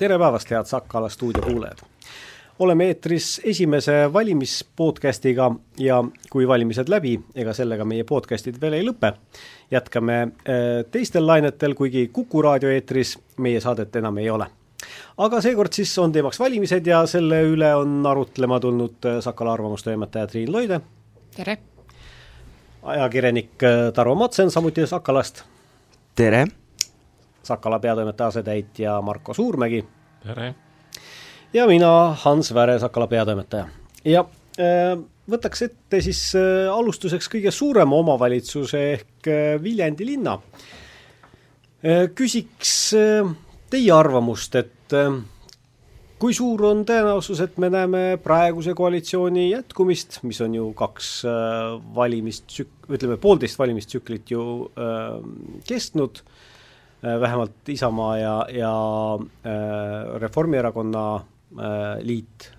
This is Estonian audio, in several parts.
tere päevast, head Sakala stuudio kuulajad! oleme eetris esimese valimispodcastiga ja kui valimised läbi, ega sellega meie podcastid veel ei lõpe. jätkame äh, teistel lainetel, kuigi Kuku raadio eetris meie saadet enam ei ole. aga seekord siis on teemaks valimised ja selle üle on arutlema tulnud äh, Sakala arvamustoimetaja Triin Loide. tere! ajakirjanik äh, Tarvo Matsen, samuti Sakalast. tere! Sakala peatoimetaja asetäitja Marko Suurmägi. tere! ja mina, Hans Väre, Sakala peatoimetaja. ja äh, võtaks ette siis äh, alustuseks kõige suurema omavalitsuse ehk äh, Viljandi linna. küsiks teie arvamust, et kui suur on tõenäosus, et me näeme praeguse koalitsiooni jätkumist, mis on ju kaks valimistsük-, ütleme poolteist valimistsüklit ju äh, kestnud vähemalt Isamaa ja, ja äh, Reformierakonna Äh, liit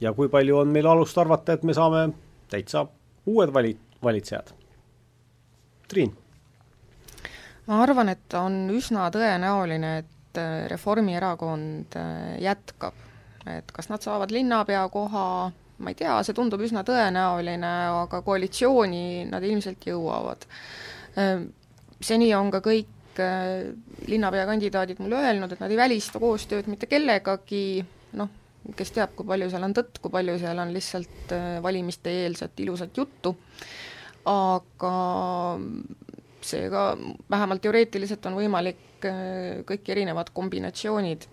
ja kui palju on meil alust arvata, et me saame täitsa uued vali-, valitsejad? Triin? ma arvan, et on üsna tõenäoline, et äh, Reformierakond äh, jätkab. et kas nad saavad linnapea koha, ma ei tea, see tundub üsna tõenäoline, aga koalitsiooni nad ilmselt jõuavad. Seni on ka kõik linnapeakandidaadid mulle öelnud, et nad ei välista koostööd mitte kellegagi, noh, kes teab, kui palju seal on tõtt, kui palju seal on lihtsalt äh, valimiste-eelset ilusat juttu, aga seega vähemalt teoreetiliselt on võimalik äh, kõik erinevad kombinatsioonid,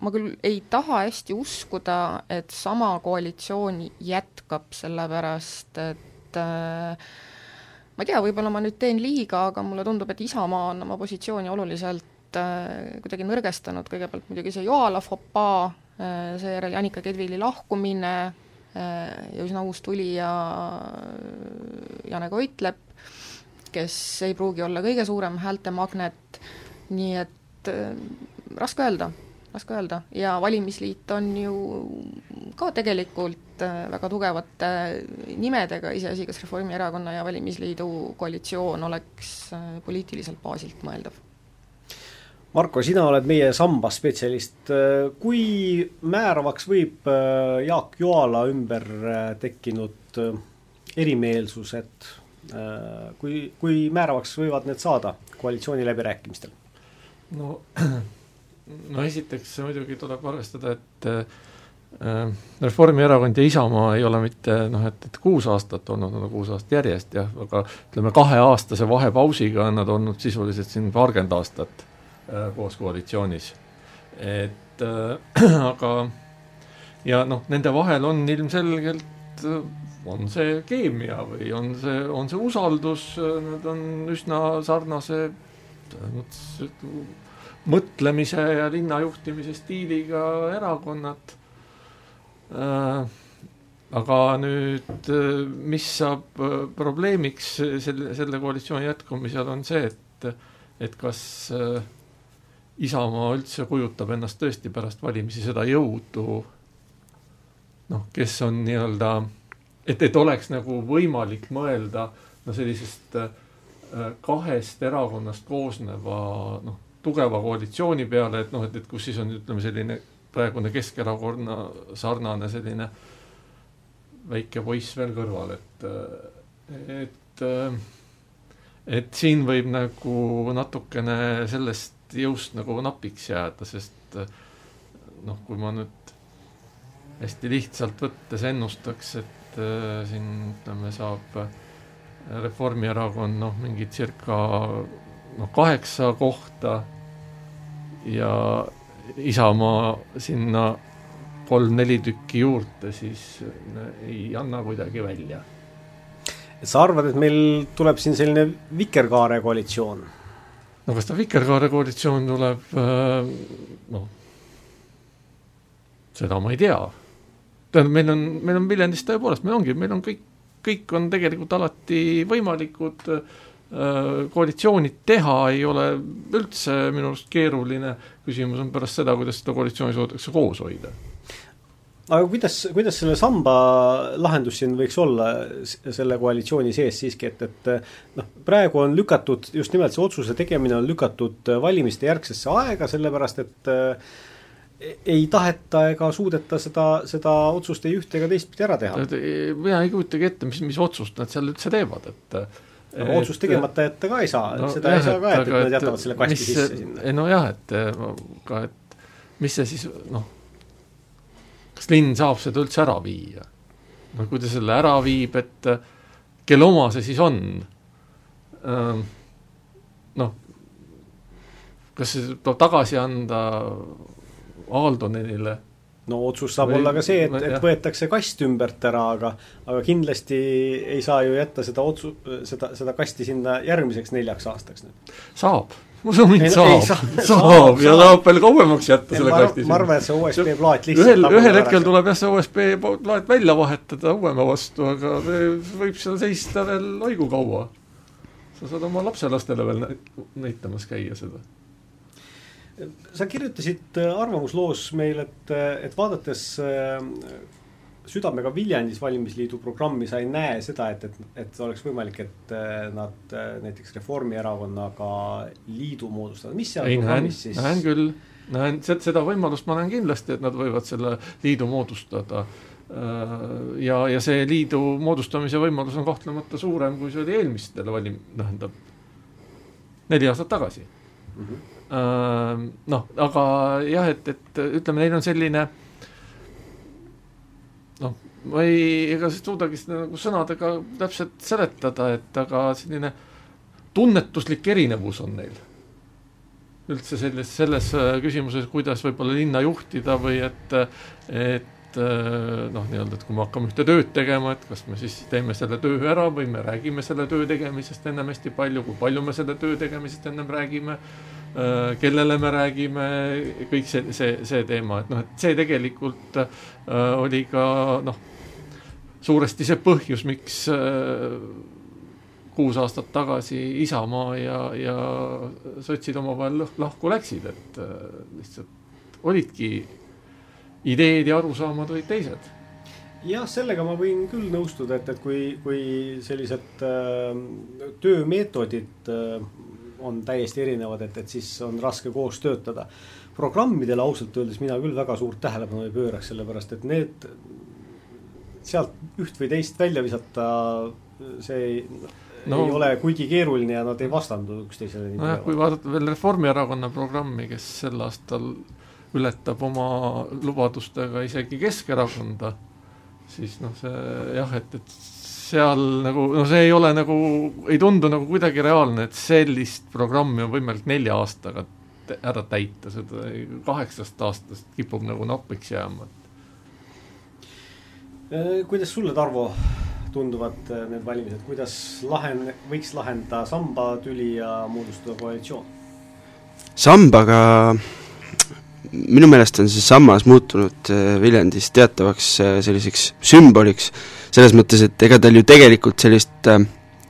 ma küll ei taha hästi uskuda, et sama koalitsioon jätkab, sellepärast et äh, ma ei tea, võib-olla ma nüüd teen liiga, aga mulle tundub, et Isamaa on oma positsiooni oluliselt kuidagi nõrgestanud, kõigepealt muidugi see Joala fopaa, Äh, seejärel Janika Kedvili lahkumine äh, ja üsna uus tulija äh, Jane Koitlep, kes ei pruugi olla kõige suurem häältemagnet, nii et raske öelda, raske öelda ja valimisliit on ju ka tegelikult väga tugevate nimedega, iseasi, kas Reformierakonna ja Valimisliidu koalitsioon oleks poliitiliselt baasilt mõeldav Marko, sina oled meie samba spetsialist. kui määravaks võib äh, Jaak Joala ümber äh, tekkinud äh, erimeelsused, kui, kui määravaks võivad need saada koalitsiooni läbirääkimistel? no, no esiteks muidugi tuleb arvestada, et äh, Reformierakond ja Isamaa ei ole mitte noh, et, et kuus aastat olnud, nad on kuus aastat järjest jah, aga ütleme, kaheaastase vahepausiga on nad olnud sisuliselt siin paarkümmend aastat Äh, koos koalitsioonis. et äh, aga ja noh, nende vahel on ilmselgelt, äh, on see keemia või on see, on see usaldus, nad on üsna sarnase mõtlemise ja linnajuhtimise stiiliga erakonnad. Äh, aga nüüd, mis saab probleemiks selle, selle koalitsiooni jätkumisel, on see, et, et kas äh, Isamaa üldse kujutab ennast tõesti pärast valimisi seda jõudu, noh, kes on nii-öelda, et, et oleks nagu võimalik mõelda no sellisest äh, kahest erakonnast koosneva noh, tugeva koalitsiooni peale, et noh, et, et kus siis on, ütleme, selline praegune Keskerakonna sarnane selline väike poiss veel kõrval, et, et, et siin võib nagu natukene sellest jõust nagu napiks jääda, sest noh, kui ma nüüd hästi lihtsalt võttes ennustaks, et siin ütleme, saab Reformierakond noh, mingi circa noh, kaheksa kohta ja Isamaa sinna kolm-neli tükki juurde, siis ei anna kuidagi välja. sa arvad, et meil tuleb siin selline vikerkaare koalitsioon? no kas ta Vikerkaare koalitsioon tuleb, äh, noh, seda ma ei tea. tähendab, meil on, meil on Viljandis tõepoolest, meil ongi, meil on kõik, kõik on tegelikult alati võimalikud äh, koalitsioonid teha ei ole üldse minu arust keeruline, küsimus on pärast seda, kuidas seda koalitsiooni suudetakse koos hoida aga kuidas, kuidas selle samba lahendus siin võiks olla selle koalitsiooni sees siiski, et, et noh, praegu on lükatud, just nimelt see otsuse tegemine on lükatud valimiste järgsesse aega, sellepärast et ei taheta ega suudeta seda, seda otsust ei üht ega teistpidi ära teha. mina ei kujutagi ette, mis, mis otsust nad seal üldse teevad, et aga otsust tegemata jätta ka ei saa no,, seda jah, ei saa ka, et, et nad jätavad selle kasti mis, sisse sinna. nojah, et ka, et mis see siis noh, kas linn saab seda üldse ära viia? no kui ta selle ära viib, et kelle oma see siis on? Noh, kas see tuleb tagasi anda Aaldonenile no otsus saab või, olla ka see, et, et võetakse kast ümbert ära, aga aga kindlasti ei saa ju jätta seda otsu-, seda, seda kasti sinna järgmiseks neljaks aastaks nüüd. saab, usun mind saab, saab, saab. ja saab. veel kauemaks jätta selle kasti sinna. ma arvan, et see USB plaat lihtsalt ühel, ühel hetkel tuleb jah, see USB plaat välja vahetada uuema vastu, aga võib seal seista veel oigu kaua. sa saad oma lapselastele veel näitamas käia seda sa kirjutasid äh, arvamusloos meil, et, äh, et vaadates äh, südamega Viljandis valimisliidu programmi, sa ei näe seda, et, et, et oleks võimalik, et nad näiteks Reformierakonnaga liidu moodustavad, mis seal ei, programmis näen, siis? näen küll, näen, seda võimalust ma näen kindlasti, et nad võivad selle liidu moodustada. ja, ja see liidu moodustamise võimalus on kahtlemata suurem, kui see oli eelmistel valim-, tähendab, neli aastat tagasi mm. -hmm noh, aga jah, et, et ütleme, neil on selline noh, ma ei, ega ei suudagi seda nagu sõnadega täpselt seletada, et aga selline tunnetuslik erinevus on neil. üldse selles, selles küsimuses, kuidas võib-olla linna juhtida või et, et noh, nii-öelda, et kui me hakkame ühte tööd tegema, et kas me siis teeme selle töö ära või me räägime selle töö tegemisest ennem hästi palju, kui palju me selle töö tegemisest ennem räägime Äh, kellele me räägime, kõik see, see, see teema, et noh, et see tegelikult äh, oli ka noh, suuresti see põhjus, miks äh, kuus aastat tagasi Isamaa ja, ja sotsid omavahel lahku läksid, et lihtsalt olidki ideed ja arusaamad olid teised. Jah, sellega ma võin küll nõustuda, et, et kui, kui sellised äh, töömeetodid äh, on täiesti erinevad, et, et siis on raske koos töötada. programmidele ausalt öeldes mina küll väga suurt tähelepanu ei pööraks, sellepärast et need, sealt üht või teist välja visata, see ei, no, ei ole kuigi keeruline ja nad ei vastandu üksteisele. nojah, kui vaadata veel Reformierakonna programmi, kes sel aastal ületab oma lubadustega isegi Keskerakonda, siis noh, see jah, et, et seal nagu, no see ei ole nagu, ei tundu nagu kuidagi reaalne, et sellist programmi on võimalik nelja aastaga ära täita, seda kaheksast aastast kipub nagu napiks jääma. Äh, kuidas sulle, Tarvo, tunduvad äh, need valimised, kuidas lahen-, võiks lahendada samba tüli ja moodustada koalitsioon? sambaga minu meelest on see sammas muutunud äh, Viljandis teatavaks selliseks sümboliks selles mõttes, et ega tal ju tegelikult sellist äh,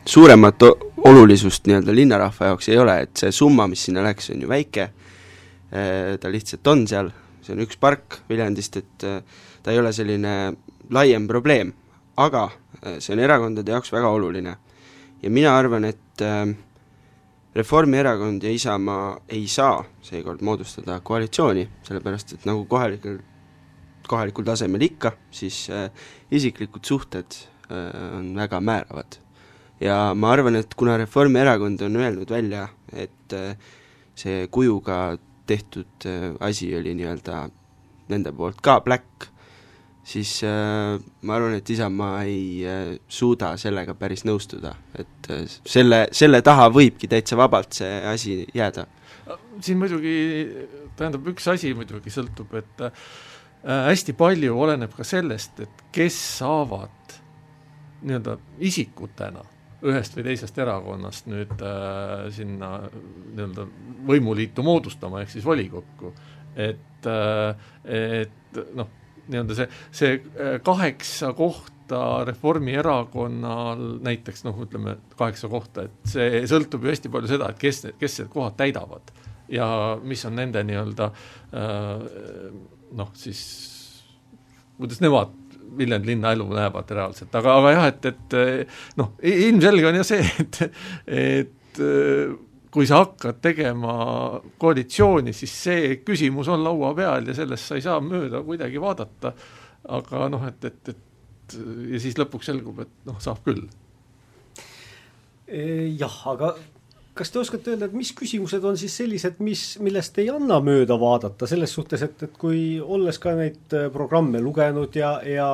suuremat olulisust nii-öelda linnarahva jaoks ei ole, et see summa, mis sinna läks, on ju väike äh,, ta lihtsalt on seal, see on üks park Viljandist, et äh, ta ei ole selline laiem probleem, aga äh, see on erakondade jaoks väga oluline. ja mina arvan, et äh, Reformierakond ja Isamaa ei saa seekord moodustada koalitsiooni, sellepärast et nagu kohalikel kohalikul tasemel ikka, siis äh, isiklikud suhted äh, on väga määravad. ja ma arvan, et kuna Reformierakond on öelnud välja, et äh, see kujuga tehtud äh, asi oli nii-öelda nende poolt ka black, siis äh, ma arvan, et Isamaa ei äh, suuda sellega päris nõustuda, et äh, selle, selle taha võibki täitsa vabalt see asi jääda. siin muidugi, tähendab, üks asi muidugi sõltub, et äh, hästi palju oleneb ka sellest, et kes saavad nii-öelda isikutena ühest või teisest erakonnast nüüd äh, sinna nii-öelda võimuliitu moodustama, ehk siis volikokku. et äh,, et noh, nii-öelda see, see äh, kaheksa kohta Reformierakonnal näiteks noh, ütleme kaheksa kohta, et see sõltub ju hästi palju seda, et kes, kes need kohad täidavad ja mis on nende nii-öelda äh, noh, siis kuidas nemad Viljandi linna elu näevad reaalselt, aga, aga jah, et, et noh, ilmselge on ju see, et, et kui sa hakkad tegema koalitsiooni, siis see küsimus on laua peal ja sellest sa ei saa mööda kuidagi vaadata, aga noh, et, et, et ja siis lõpuks selgub, et noh, saab küll. jah, aga kas te oskate öelda, et mis küsimused on siis sellised, mis, millest ei anna mööda vaadata, selles suhtes, et, et kui olles ka neid programme lugenud ja, ja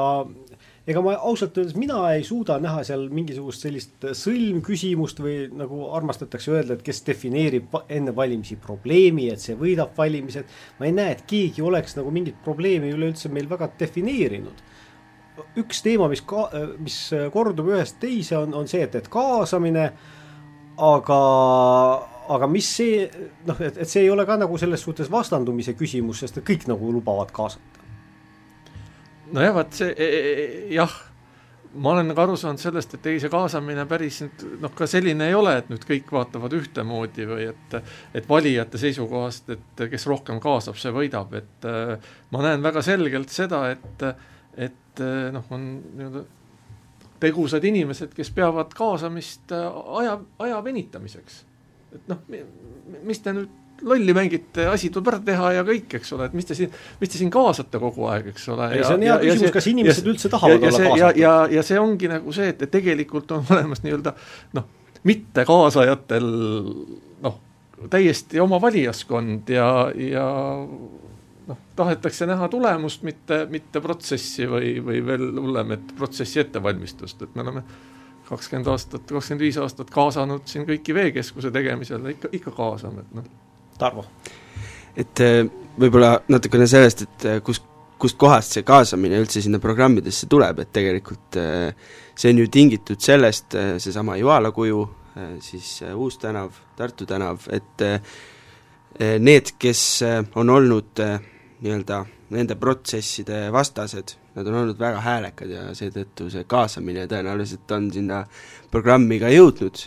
ega ma ausalt öeldes, mina ei suuda näha seal mingisugust sellist sõlmküsimust või nagu armastatakse öelda, et kes defineerib enne valimisi probleemi, et see võidab valimised. ma ei näe, et keegi oleks nagu mingit probleemi üleüldse meil väga defineerinud. üks teema, mis ka, mis kordub ühest teise, on, on see, et, et kaasamine aga, aga mis see, noh, et, et see ei ole ka nagu selles suhtes vastandumise küsimus, sest et kõik nagu lubavad kaasata. Nojah, vaat see e, e, e, jah, ma olen nagu aru saanud sellest, et ei, see kaasamine päris nüüd noh, ka selline ei ole, et nüüd kõik vaatavad ühtemoodi või et, et valijate seisukohast, et kes rohkem kaasab, see võidab, et ma näen väga selgelt seda, et, et noh, on nii-öelda tegusad inimesed, kes peavad kaasamist äh, aja, aja venitamiseks. et noh, mis te nüüd lolli mängite, asi tuleb ära teha ja kõik, eks ole, et mis te siin, mis te siin kaasate kogu aeg, eks ole. ei, see on hea küsimus, kas inimesed ja, üldse tahavad ja, olla see, kaasatud. ja, ja, ja see ongi nagu see, et, et tegelikult on olemas nii-öelda noh, mitte kaasajatel noh, täiesti oma valijaskond ja, ja noh, tahetakse näha tulemust, mitte, mitte protsessi või, või veel hullem, et protsessi ettevalmistust, et me oleme kakskümmend aastat, kakskümmend viis aastat kaasanud siin kõiki veekeskuse tegemisel, ikka, ikka kaasame, et noh. Tarvo? et äh, võib-olla natukene sellest, et äh, kus, kust kohast see kaasamine üldse sinna programmidesse tuleb, et tegelikult äh, see on ju tingitud sellest, seesama Joala kuju, siis Uus tänav, Tartu tänav, et need, kes on olnud nii-öelda nende protsesside vastased, nad on olnud väga häälekad ja seetõttu see kaasamine tõenäoliselt on sinna programmi ka jõudnud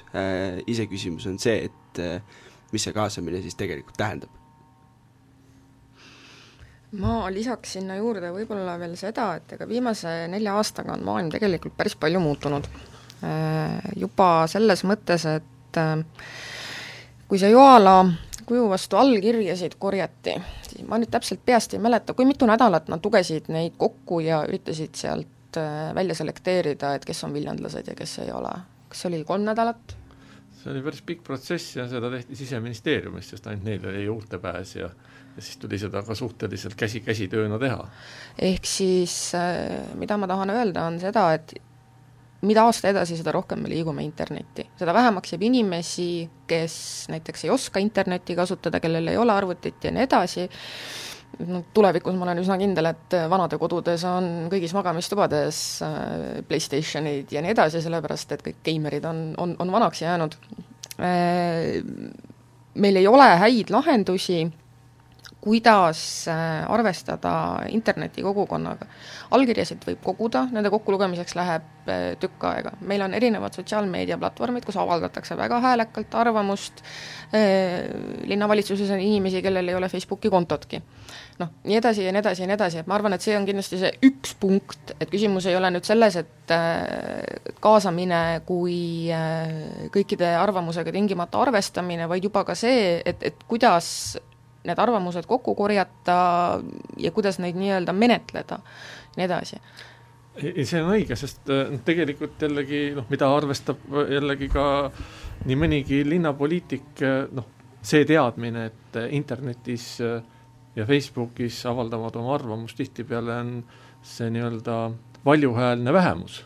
iseküsimus on see, et äh, mis see kaasamine siis tegelikult tähendab? ma lisaks sinna juurde võib-olla veel seda, et ega viimase nelja aastaga on maailm tegelikult päris palju muutunud äh,. Juba selles mõttes, et äh, kui see Joala kuju vastu allkirjasid korjati, siis ma nüüd täpselt peast ei mäleta, kui mitu nädalat nad lugesid neid kokku ja üritasid sealt äh, välja selekteerida, et kes on viljandlased ja kes ei ole. kas see oli kolm nädalat? See oli päris pikk protsess ja seda tehti Siseministeeriumis, sest ainult neil oli juurdepääs ja ja siis tuli seda ka suhteliselt käsi, käsitööna teha. ehk siis äh, mida ma tahan öelda, on seda, et mida aasta edasi, seda rohkem me liigume internetti. seda vähemaks jääb inimesi, kes näiteks ei oska internetti kasutada, kellel ei ole arvutit ja nii edasi, no tulevikus ma olen üsna kindel, et vanadekodudes on kõigis magamistubades äh, PlayStationid ja nii edasi, sellepärast et kõik geimerid on, on, on vanaks jäänud. Äh, meil ei ole häid lahendusi kuidas äh, arvestada internetikogukonnaga. allkirjasid võib koguda, nende kokkulugemiseks läheb äh, tükk aega. meil on erinevad sotsiaalmeediaplatvormid, kus avaldatakse väga häälekalt arvamust, äh, linnavalitsuses on inimesi, kellel ei ole Facebooki kontotki. noh, nii edasi ja nii edasi ja nii edasi, et ma arvan, et see on kindlasti see üks punkt, et küsimus ei ole nüüd selles, et kaasamine kui kõikide arvamusega tingimata arvestamine, vaid juba ka see, et, et kuidas need arvamused kokku korjata ja kuidas neid nii-öelda menetleda, nii edasi. Ei, see on õige, sest noh, tegelikult jällegi noh, mida arvestab jällegi ka nii mõnigi linnapoliitik, äh, noh, see teadmine, et internetis ja Facebookis avaldavad oma arvamust, tihtipeale on see nii-öelda valjuhäälne vähemus.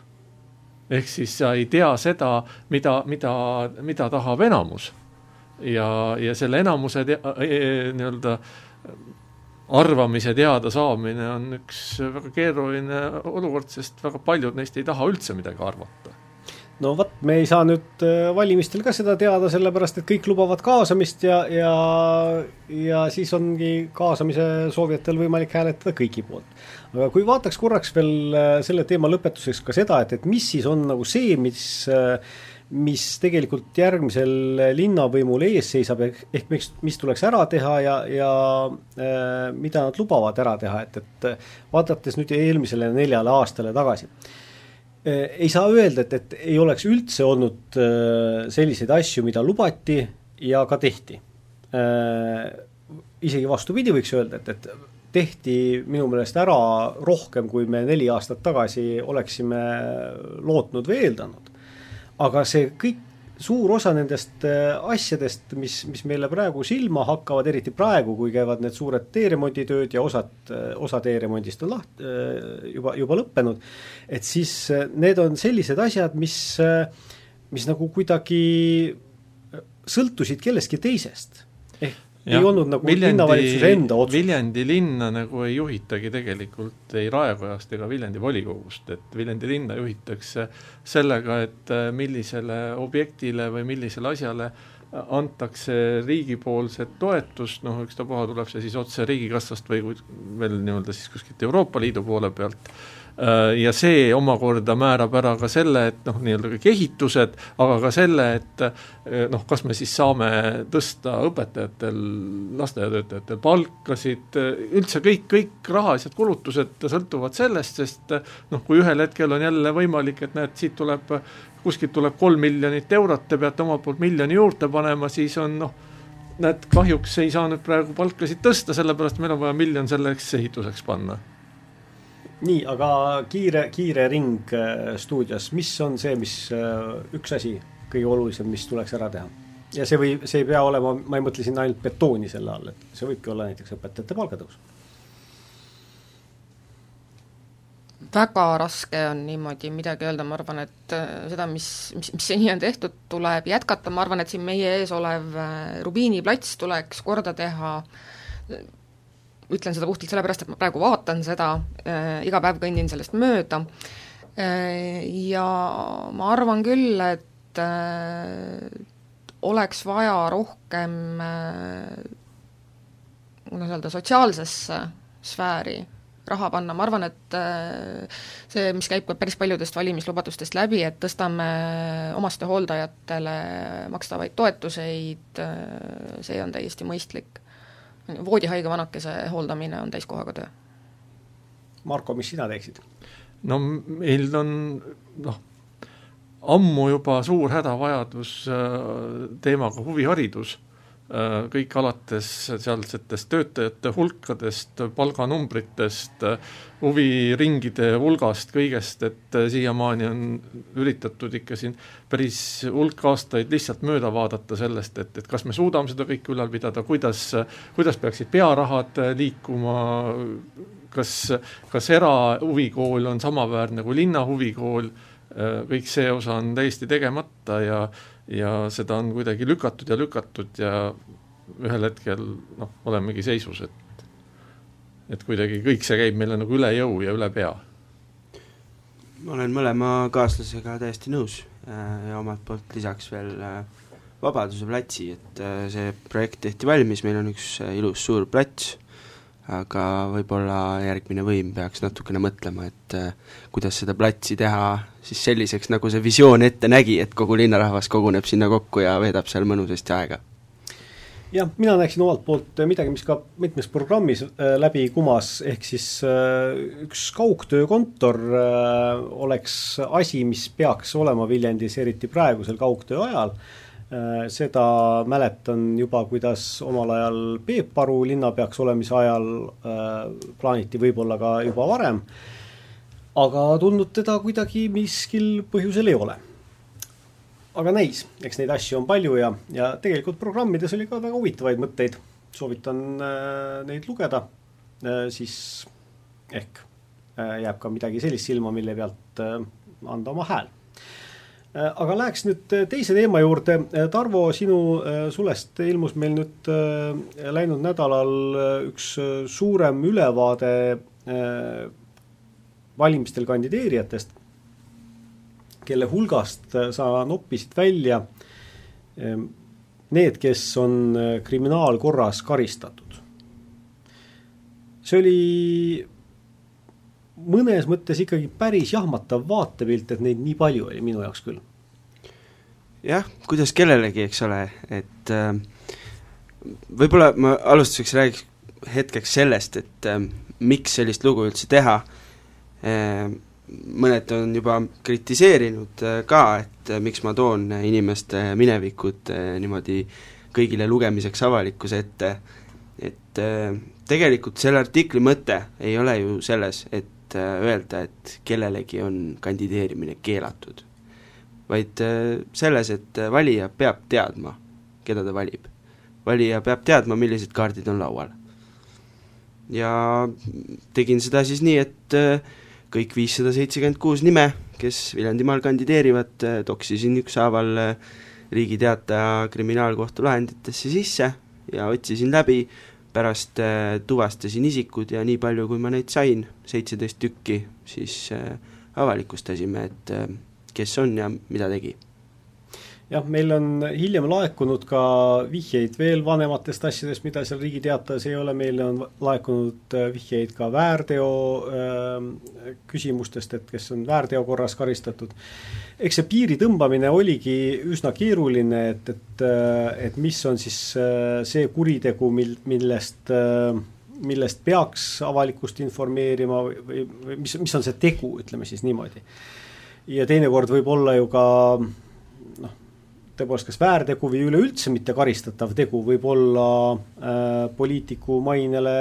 ehk siis sa ei tea seda, mida, mida, mida tahab enamus ja, ja selle enamuse e, e, nii-öelda arvamise teada saamine on üks väga keeruline olukord, sest väga paljud neist ei taha üldse midagi arvata no vot, me ei saa nüüd äh, valimistel ka seda teada, sellepärast et kõik lubavad kaasamist ja, ja, ja siis ongi kaasamise soovijatel võimalik hääletada kõigi poolt. aga kui vaataks korraks veel äh, selle teema lõpetuseks ka seda, et, et mis siis on nagu see, mis äh, mis tegelikult järgmisel linnavõimul ees seisab, ehk, miks, mis tuleks ära teha ja, ja äh, mida nad lubavad ära teha, et, et vaadates nüüd eelmisele neljale aastale tagasi äh,, ei saa öelda, et, et ei oleks üldse olnud äh, selliseid asju, mida lubati ja ka tehti. Isegi vastupidi, võiks öelda, et, et tehti minu meelest ära rohkem, kui me neli aastat tagasi oleksime lootnud või eeldanud. Aga see kõik, suur osa nendest äh, asjadest, mis, mis meile praegu silma hakkavad, eriti praegu, kui käivad need suured teeremonditööd ja osad, äh, osa teeremondist on laht-, äh, juba, juba lõppenud, et siis need on sellised asjad, mis, mis nagu kuidagi sõltusid kellestki teisest. ehk ei olnud nagu Viljandi, linnavalitsuse enda otsus. Viljandi linna nagu ei juhitagi tegelikult ei Raekojast ega Viljandi volikogust, et Viljandi linna juhitakse sellega, et äh, millisele objektile või millisele asjale antakse riigipoolset toetust, noh ükstapuha tuleb see siis otse riigikassast või veel nii-öelda siis kuskilt Euroopa Liidu poole pealt Äh, ja see omakorda määrab ära ka selle, et noh, nii-öelda kõik ehitused, aga ka selle, et äh, noh, kas me siis saame tõsta õpetajatel, lasteaiatöötajatel palkasid, üldse kõik, kõik rahalised kulutused sõltuvad sellest, sest noh, kui ühel hetkel on jälle võimalik, et näed, siit tuleb, kuskilt tuleb kolm miljonit eurot, te peate omalt poolt miljoni juurde panema, siis on noh, näed, kahjuks ei saa nüüd praegu palkasid tõsta, sellepärast meil on vaja miljon selleks ehituseks panna nii, aga kiire, kiire ring äh, stuudios, mis on see, mis äh, üks asi kõige olulisem, mis tuleks ära teha? ja see või, see ei pea olema, ma ei mõtle siin ainult betooni selle all, et see võibki olla näiteks õpetajate palgatõus. väga raske on niimoodi midagi öelda, ma arvan, et äh, seda, mis, mis, mis seni on tehtud, tuleb jätkata, ma arvan, et siin meie ees olev Rubiini plats tuleks korda teha ütlen seda puhtalt sellepärast, et ma praegu vaatan seda äh,, iga päev kõnnin sellest mööda. Äh,, ja ma arvan küll, et äh, oleks vaja rohkem kuidas öelda, sotsiaalsesse sfääri raha panna, ma arvan, et see, mis käib ka päris paljudest valimislubadustest läbi, et tõstame omastehooldajatele makstavaid toetuseid, see on täiesti mõistlik voodihaige vanakese hooldamine on täiskohaga töö. Marko, mis sina teeksid? no meil on noh, ammu juba suur hädavajadus äh, teemaga huviharidus kõik alates sealsetest töötajate hulkadest, palganumbritest, huviringide hulgast, kõigest, et äh, siiamaani on üritatud ikka siin päris hulk aastaid lihtsalt mööda vaadata sellest, et, et kas me suudame seda kõike ülal pidada, kuidas, kuidas peaksid pearahad liikuma, kas, kas erahuvikool on samaväärne kui linna huvikool, äh, kõik see osa on täiesti tegemata ja ja seda on kuidagi lükatud ja lükatud ja ühel hetkel noh, olemegi seisus, et et kuidagi kõik see käib meile nagu üle jõu ja üle pea. ma olen mõlema kaaslasega täiesti nõus äh, ja omalt poolt lisaks veel äh, Vabaduse platsi, et äh, see projekt tehti valmis, meil on üks ilus suur plats, aga võib-olla järgmine võim peaks natukene mõtlema, et kuidas seda platsi teha siis selliseks, nagu see visioon ette nägi, et kogu linnarahvas koguneb sinna kokku ja veedab seal mõnusasti aega jah, mina näeksin omalt poolt midagi, mis ka mitmes programmis äh, läbi kumas, ehk siis äh, üks kaugtöökontor äh, oleks asi, mis peaks olema Viljandis, eriti praegusel kaugtöö ajal. Seda mäletan juba, kuidas omal ajal Peep Aru linnapeaks olemise ajal plaaniti võib-olla ka juba varem, aga tundnud teda kuidagi miskil põhjusel ei ole aga näis, eks neid asju on palju ja, ja tegelikult programmides oli ka väga huvitavaid mõtteid. soovitan äh, neid lugeda äh,, siis ehk äh, jääb ka midagi sellist silma, mille pealt äh, anda oma hääl äh,. Aga läheks nüüd äh, teise teema juurde. Äh, Tarvo, sinu äh, sulest ilmus meil nüüd äh, läinud nädalal äh, üks äh, suurem ülevaade äh, valimistel kandideerijatest kelle hulgast äh, sa noppisid välja need, kes on äh, kriminaalkorras karistatud. see oli mõnes mõttes ikkagi päris jahmatav vaatepilt, et neid nii palju oli minu jaoks küll. jah, kuidas kellelegi, eks ole, et äh, võib-olla ma alustuseks räägiks hetkeks sellest, et äh, miks sellist lugu üldse teha äh, mõned on juba kritiseerinud äh, ka, et äh, miks ma toon inimeste minevikud äh, niimoodi kõigile lugemiseks avalikkuse ette, et tegelikult selle artikli mõte ei ole ju selles, et öelda, et kellelegi on kandideerimine keelatud, vaid selles, et valija peab teadma, keda ta valib. valija peab teadma, millised kaardid on laual. ja tegin seda siis nii, et kõik viissada seitsekümmend kuus nime, kes Viljandimaal kandideerivad, toksisin ükshaaval Riigi Teataja kriminaalkohtu lahenditesse sisse ja otsisin läbi, pärast tuvastasin isikud ja nii palju, kui ma neid sain, seitseteist tükki, siis avalikustasime, et kes on ja mida tegi jah, meil on hiljem laekunud ka vihjeid veel vanematest asjadest, mida seal Riigi Teatajas ei ole, meile on laekunud äh, vihjeid ka väärteo äh, küsimustest, et kes on väärteo korras karistatud. Eks see piiri tõmbamine oligi üsna keeruline, et, et, äh, et mis on siis äh, see kuritegu, mil, millest millest peaks avalikkust informeerima või, või mis, mis on see tegu, ütleme siis niimoodi. ja teinekord võib olla ju ka noh, tõepoolest kas väärtegu või üleüldse mitte karistatav tegu võib olla äh, poliitiku mainele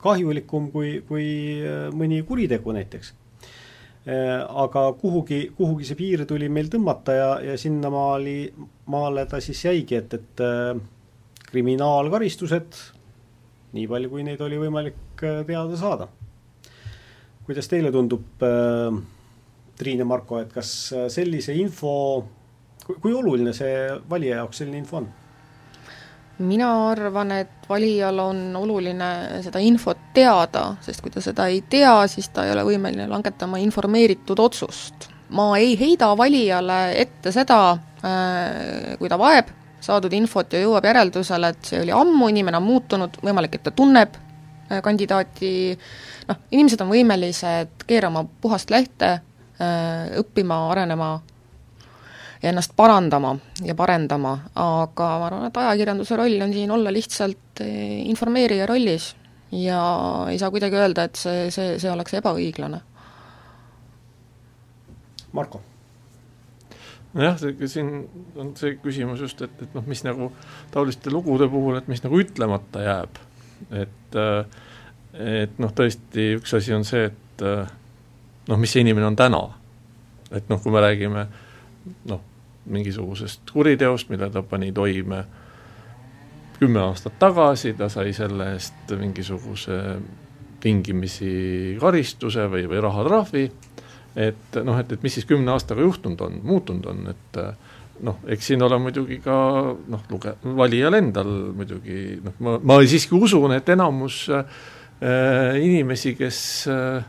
kahjulikum kui, kui äh, mõni kuritegu näiteks äh,. Aga kuhugi, kuhugi see piir tuli meil tõmmata ja, ja sinnamaali, maale ta siis jäigi, et, et äh, kriminaalkaristused, nii palju, kui neid oli võimalik äh, teada saada. kuidas teile tundub äh,, Triin ja Marko, et kas äh, sellise info kui oluline see valija jaoks selline info on? Mina arvan, et valijal on oluline seda infot teada, sest kui ta seda ei tea, siis ta ei ole võimeline langetama informeeritud otsust. ma ei heida valijale ette seda, äh, kui ta vaeb saadud infot ja jõuab järeldusele, et see oli ammu, inimene on muutunud, võimalik, et ta tunneb äh, kandidaati, noh, inimesed on võimelised keerama puhast lehte, äh, õppima, arenema ja ennast parandama ja parendama, aga ma arvan, et ajakirjanduse roll on siin olla lihtsalt eh, informeerija rollis ja ei saa kuidagi öelda, et see, see, see oleks ebaõiglane. Marko? nojah, see, siin on see küsimus just, et, et noh, mis nagu taoliste lugude puhul, et mis nagu ütlemata jääb, et et noh, tõesti üks asi on see, et noh, mis see inimene on täna. et noh, kui me räägime noh, mingisugusest kuriteost, mille ta pani toime kümme aastat tagasi, ta sai selle eest mingisuguse tingimisi karistuse või, või rahatrahvi, et noh, et, et mis siis kümne aastaga juhtunud on, muutunud on, et noh, eks siin ole muidugi ka noh, luge-, valijal endal muidugi noh, ma, ma siiski usun, et enamus äh, inimesi, kes äh,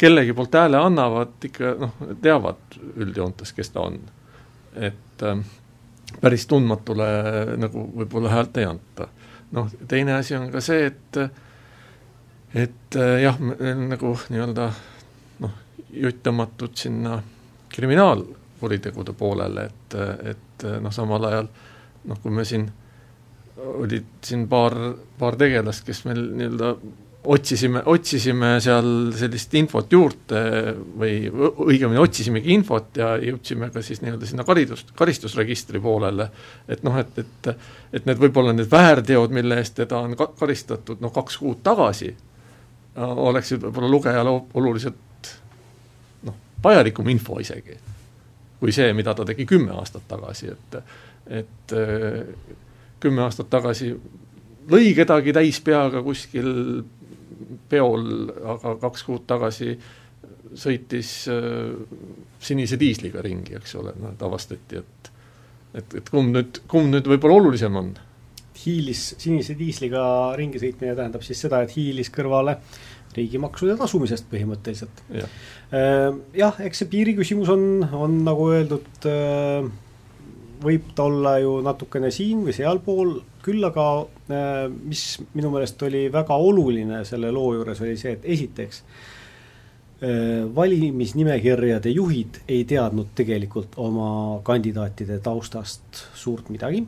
kellegi poolt hääle annavad, ikka noh, teavad üldjoontes, kes ta on et äh, päris tundmatule nagu võib-olla häält ei anta. noh, teine asi on ka see, et et äh, jah, nagu nii-öelda noh, jutt tõmmatud sinna kriminaalkuritegude poolele, et, et noh, samal ajal noh, kui me siin, olid siin paar, paar tegelast, kes meil nii-öelda otsisime, otsisime seal sellist infot juurde või õigemini otsisimegi infot ja jõudsime ka siis nii-öelda sinna karidust, karistusregistri poolele, et noh, et, et et need võib-olla need väärteod, mille eest teda on ka karistatud noh, kaks kuud tagasi, oleksid võib-olla lugejale oluliselt noh, vajalikum info isegi, kui see, mida ta tegi kümme aastat tagasi, et et kümme aastat tagasi lõi kedagi täis peaga kuskil peol, aga kaks kuud tagasi sõitis äh, sinise diisliga ringi, eks ole, noh et avastati, et et, et kumb nüüd, kumb nüüd võib-olla olulisem on? hiilis, sinise diisliga ringi sõitmine tähendab siis seda, et hiilis kõrvale riigimaksude tasumisest põhimõtteliselt ja.. Äh, jah, eks see piiri küsimus on, on nagu öeldud äh,, võib ta olla ju natukene siin või sealpool küll aga äh, mis minu meelest oli väga oluline selle loo juures, oli see, et esiteks äh, valimisnimekirjade juhid ei teadnud tegelikult oma kandidaatide taustast suurt midagi.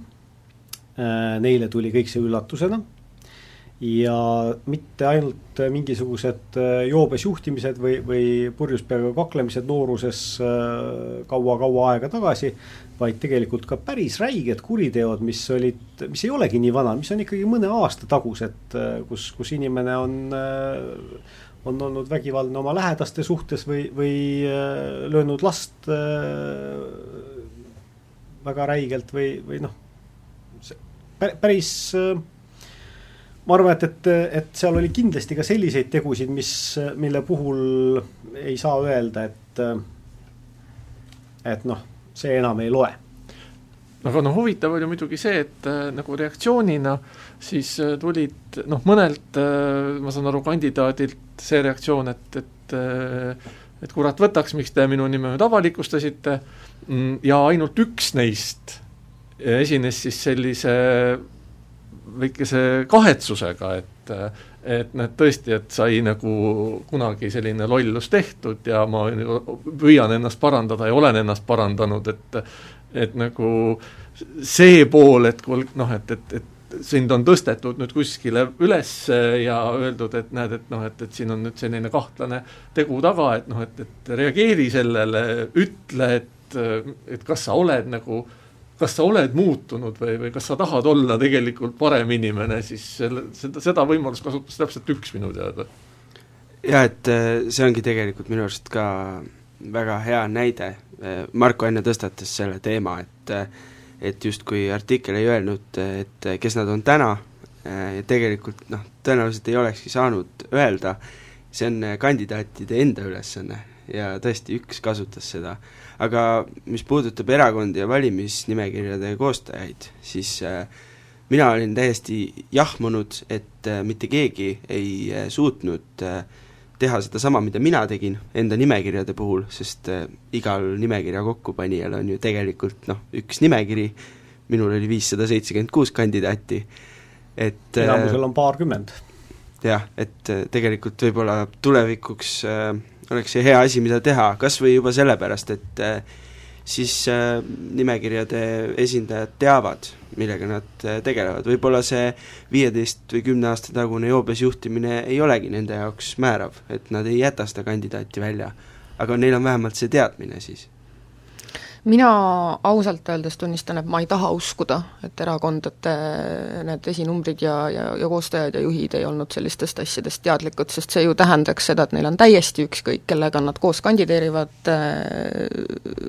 Äh, neile tuli kõik see üllatusena ja mitte ainult mingisugused joobes juhtimised või, või purjus peaga kaklemised nooruses kaua-kaua aega tagasi, vaid tegelikult ka päris räiged kuriteod, mis olid, mis ei olegi nii vanad, mis on ikkagi mõne aasta tagused, kus, kus inimene on on olnud vägivaldne oma lähedaste suhtes või, või löönud last väga räigelt või, või noh, päris ma arvan, et, et, et seal oli kindlasti ka selliseid tegusid, mis, mille puhul ei saa öelda, et et noh, see enam ei loe. aga noh, huvitav oli muidugi see, et äh, nagu reaktsioonina siis äh, tulid noh, mõnelt äh,, ma saan aru, kandidaadilt see reaktsioon, et, et et kurat võtaks, miks te minu nime nüüd avalikustasite mm, ja ainult üks neist esines siis sellise väikese kahetsusega, et et näed tõesti, et sai nagu kunagi selline lollus tehtud ja ma püüan ennast parandada ja olen ennast parandanud, et et nagu see pool, et kui noh, et, et, et sind on tõstetud nüüd kuskile üles ja öeldud, et näed, et noh, et, et siin on nüüd selline kahtlane tegu taga, et noh, et, et reageeri sellele, ütle, et, et kas sa oled nagu äh, kas sa oled muutunud või, või kas sa tahad olla tegelikult parem inimene, siis selle, seda, seda võimalust kasutas täpselt üks minu teada. jah, et äh, see ongi tegelikult minu arust ka väga hea näide, äh, Marko enne tõstatas selle teema, et äh, et justkui artikkel ei öelnud, et kes nad on täna, ja tegelikult noh, tõenäoliselt ei olekski saanud öelda, see on kandidaatide enda ülesanne ja tõesti, üks kasutas seda. Aga mis puudutab erakondi ja valimisnimekirjade koostajaid, siis äh, mina olin täiesti jahmunud, et äh, mitte keegi ei äh, suutnud teha sedasama, mida mina tegin enda nimekirjade puhul, sest igal nimekirja kokkupanijal on ju tegelikult noh, üks nimekiri, minul oli viissada seitsekümmend kuus kandidaati, et enamusel on paarkümmend. jah, et tegelikult võib-olla tulevikuks äh, oleks see hea asi, mida teha, kas või juba sellepärast, et äh, siis äh, nimekirjade esindajad teavad, millega nad äh, tegelevad, võib-olla see viieteist või kümne aasta tagune joobes juhtimine ei olegi nende jaoks määrav, et nad ei jäta seda kandidaati välja. aga neil on vähemalt see teadmine siis mina ausalt öeldes tunnistan, et ma ei taha uskuda, et erakondade need esinumbrid ja, ja, ja koostajad ja juhid ei olnud sellistest asjadest teadlikud, sest see ju tähendaks seda, et neil on täiesti ükskõik, kellega nad koos kandideerivad,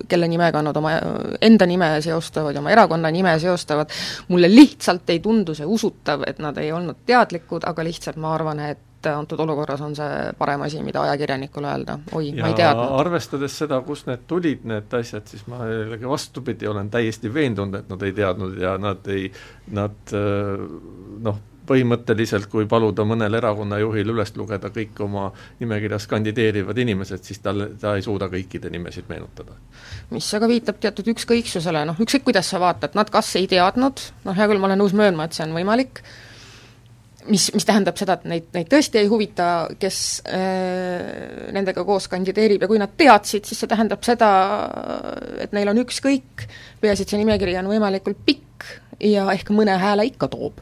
kelle nimega nad oma enda nime seostavad ja oma erakonna nime seostavad, mulle lihtsalt ei tundu see usutav, et nad ei olnud teadlikud, aga lihtsalt ma arvan, et et antud olukorras on see parem asi, mida ajakirjanikule öelda, oi, ma ei teadnud. arvestades seda, kust need tulid, need asjad, siis ma jällegi vastupidi, olen täiesti veendunud, et nad ei teadnud ja nad ei, nad noh, põhimõtteliselt kui paluda mõnel erakonna juhil üles lugeda kõik oma nimekirjas kandideerivad inimesed, siis tal, ta ei suuda kõikide nimesid meenutada. mis aga viitab teatud ükskõiksusele, noh ükskõik, kuidas sa vaatad, nad kas ei teadnud, noh hea küll, ma olen nõus möönma, et see on võimalik, mis, mis tähendab seda, et neid, neid tõesti ei huvita, kes äh, nendega koos kandideerib ja kui nad teadsid, siis see tähendab seda, et neil on ükskõik, peaasi, et see nimekiri on võimalikult pikk ja ehk mõne hääle ikka toob.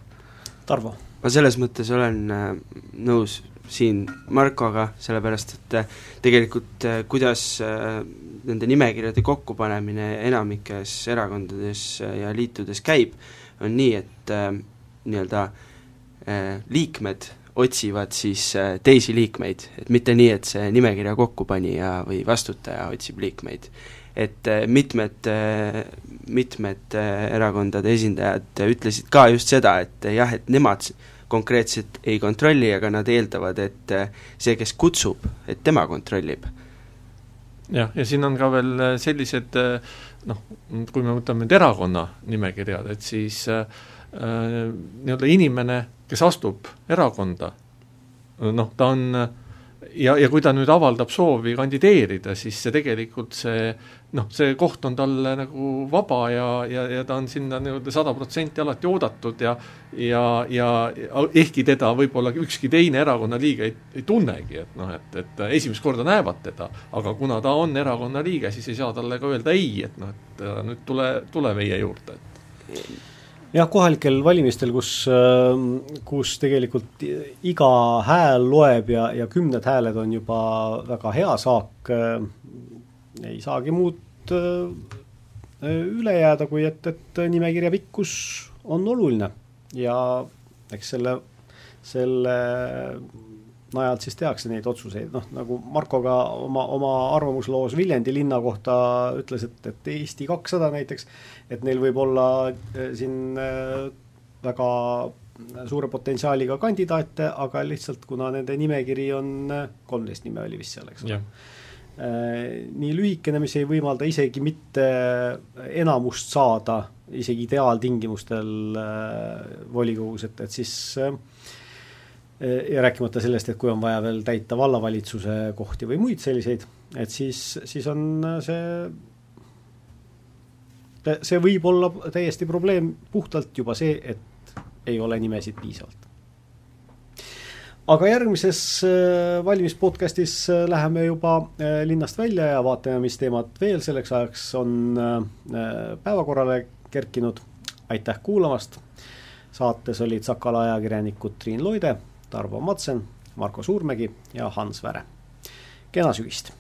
Tarvo? ma selles mõttes olen äh, nõus siin Markoga, sellepärast et äh, tegelikult äh, kuidas äh, nende nimekirjade kokkupanemine enamikes erakondades ja liitudes käib, on nii, et nii-öelda Äh, liikmed otsivad siis äh, teisi liikmeid, et mitte nii, et see nimekirja kokkupanija või vastutaja otsib liikmeid. et äh, mitmed, mitmed erakondade esindajad ütlesid ka just seda, et jah, et nemad konkreetselt ei kontrolli, aga nad eeldavad, et see, kes kutsub, et tema kontrollib. jah, ja siin on ka veel sellised noh, kui me võtame nüüd erakonna nimekirjad, et siis äh, nii-öelda inimene kes astub erakonda, noh, ta on ja, ja kui ta nüüd avaldab soovi kandideerida, siis see tegelikult see noh, see koht on talle nagu vaba ja, ja, ja ta on sinna nii-öelda sada protsenti alati oodatud ja ja, ja ehkki teda võib-olla ükski teine erakonna liige ei, ei tunnegi, et noh, et, et esimest korda näevad teda, aga kuna ta on erakonna liige, siis ei saa talle ka öelda ei, et noh, et nüüd tule, tule meie juurde, et jah, kohalikel valimistel, kus, kus tegelikult iga hääl loeb ja, ja kümned hääled on juba väga hea saak, ei saagi muud üle jääda, kui et, et nimekirja pikkus on oluline. Ja eks selle, selle najalt siis tehakse neid otsuseid, noh nagu Marko ka oma, oma arvamusloos Viljandi linna kohta ütles, et, et Eesti kakssada näiteks, et neil võib olla eh, siin eh, väga suure potentsiaaliga kandidaate, aga lihtsalt kuna nende nimekiri on, eh, kolmteist nime oli vist seal, eks ole. Nii lühikene, mis ei võimalda isegi mitte enamust saada, isegi ideaaltingimustel volikogus, et, et siis äh, ja rääkimata sellest, et kui on vaja veel täita vallavalitsuse kohti või muid selliseid, et siis, siis on see, see võib olla täiesti probleem puhtalt juba see, et ei ole nimesid piisavalt. aga järgmises äh, valimispodcastis äh, läheme juba äh, linnast välja ja vaatame, mis teemad veel selleks ajaks on päevakorrale kerkinud. aitäh kuulamast! saates olid Sakala ajakirjanikud Triin Loide Tarvo Matsen, Marko Suurmägi ja Hans Väre. kena sügist!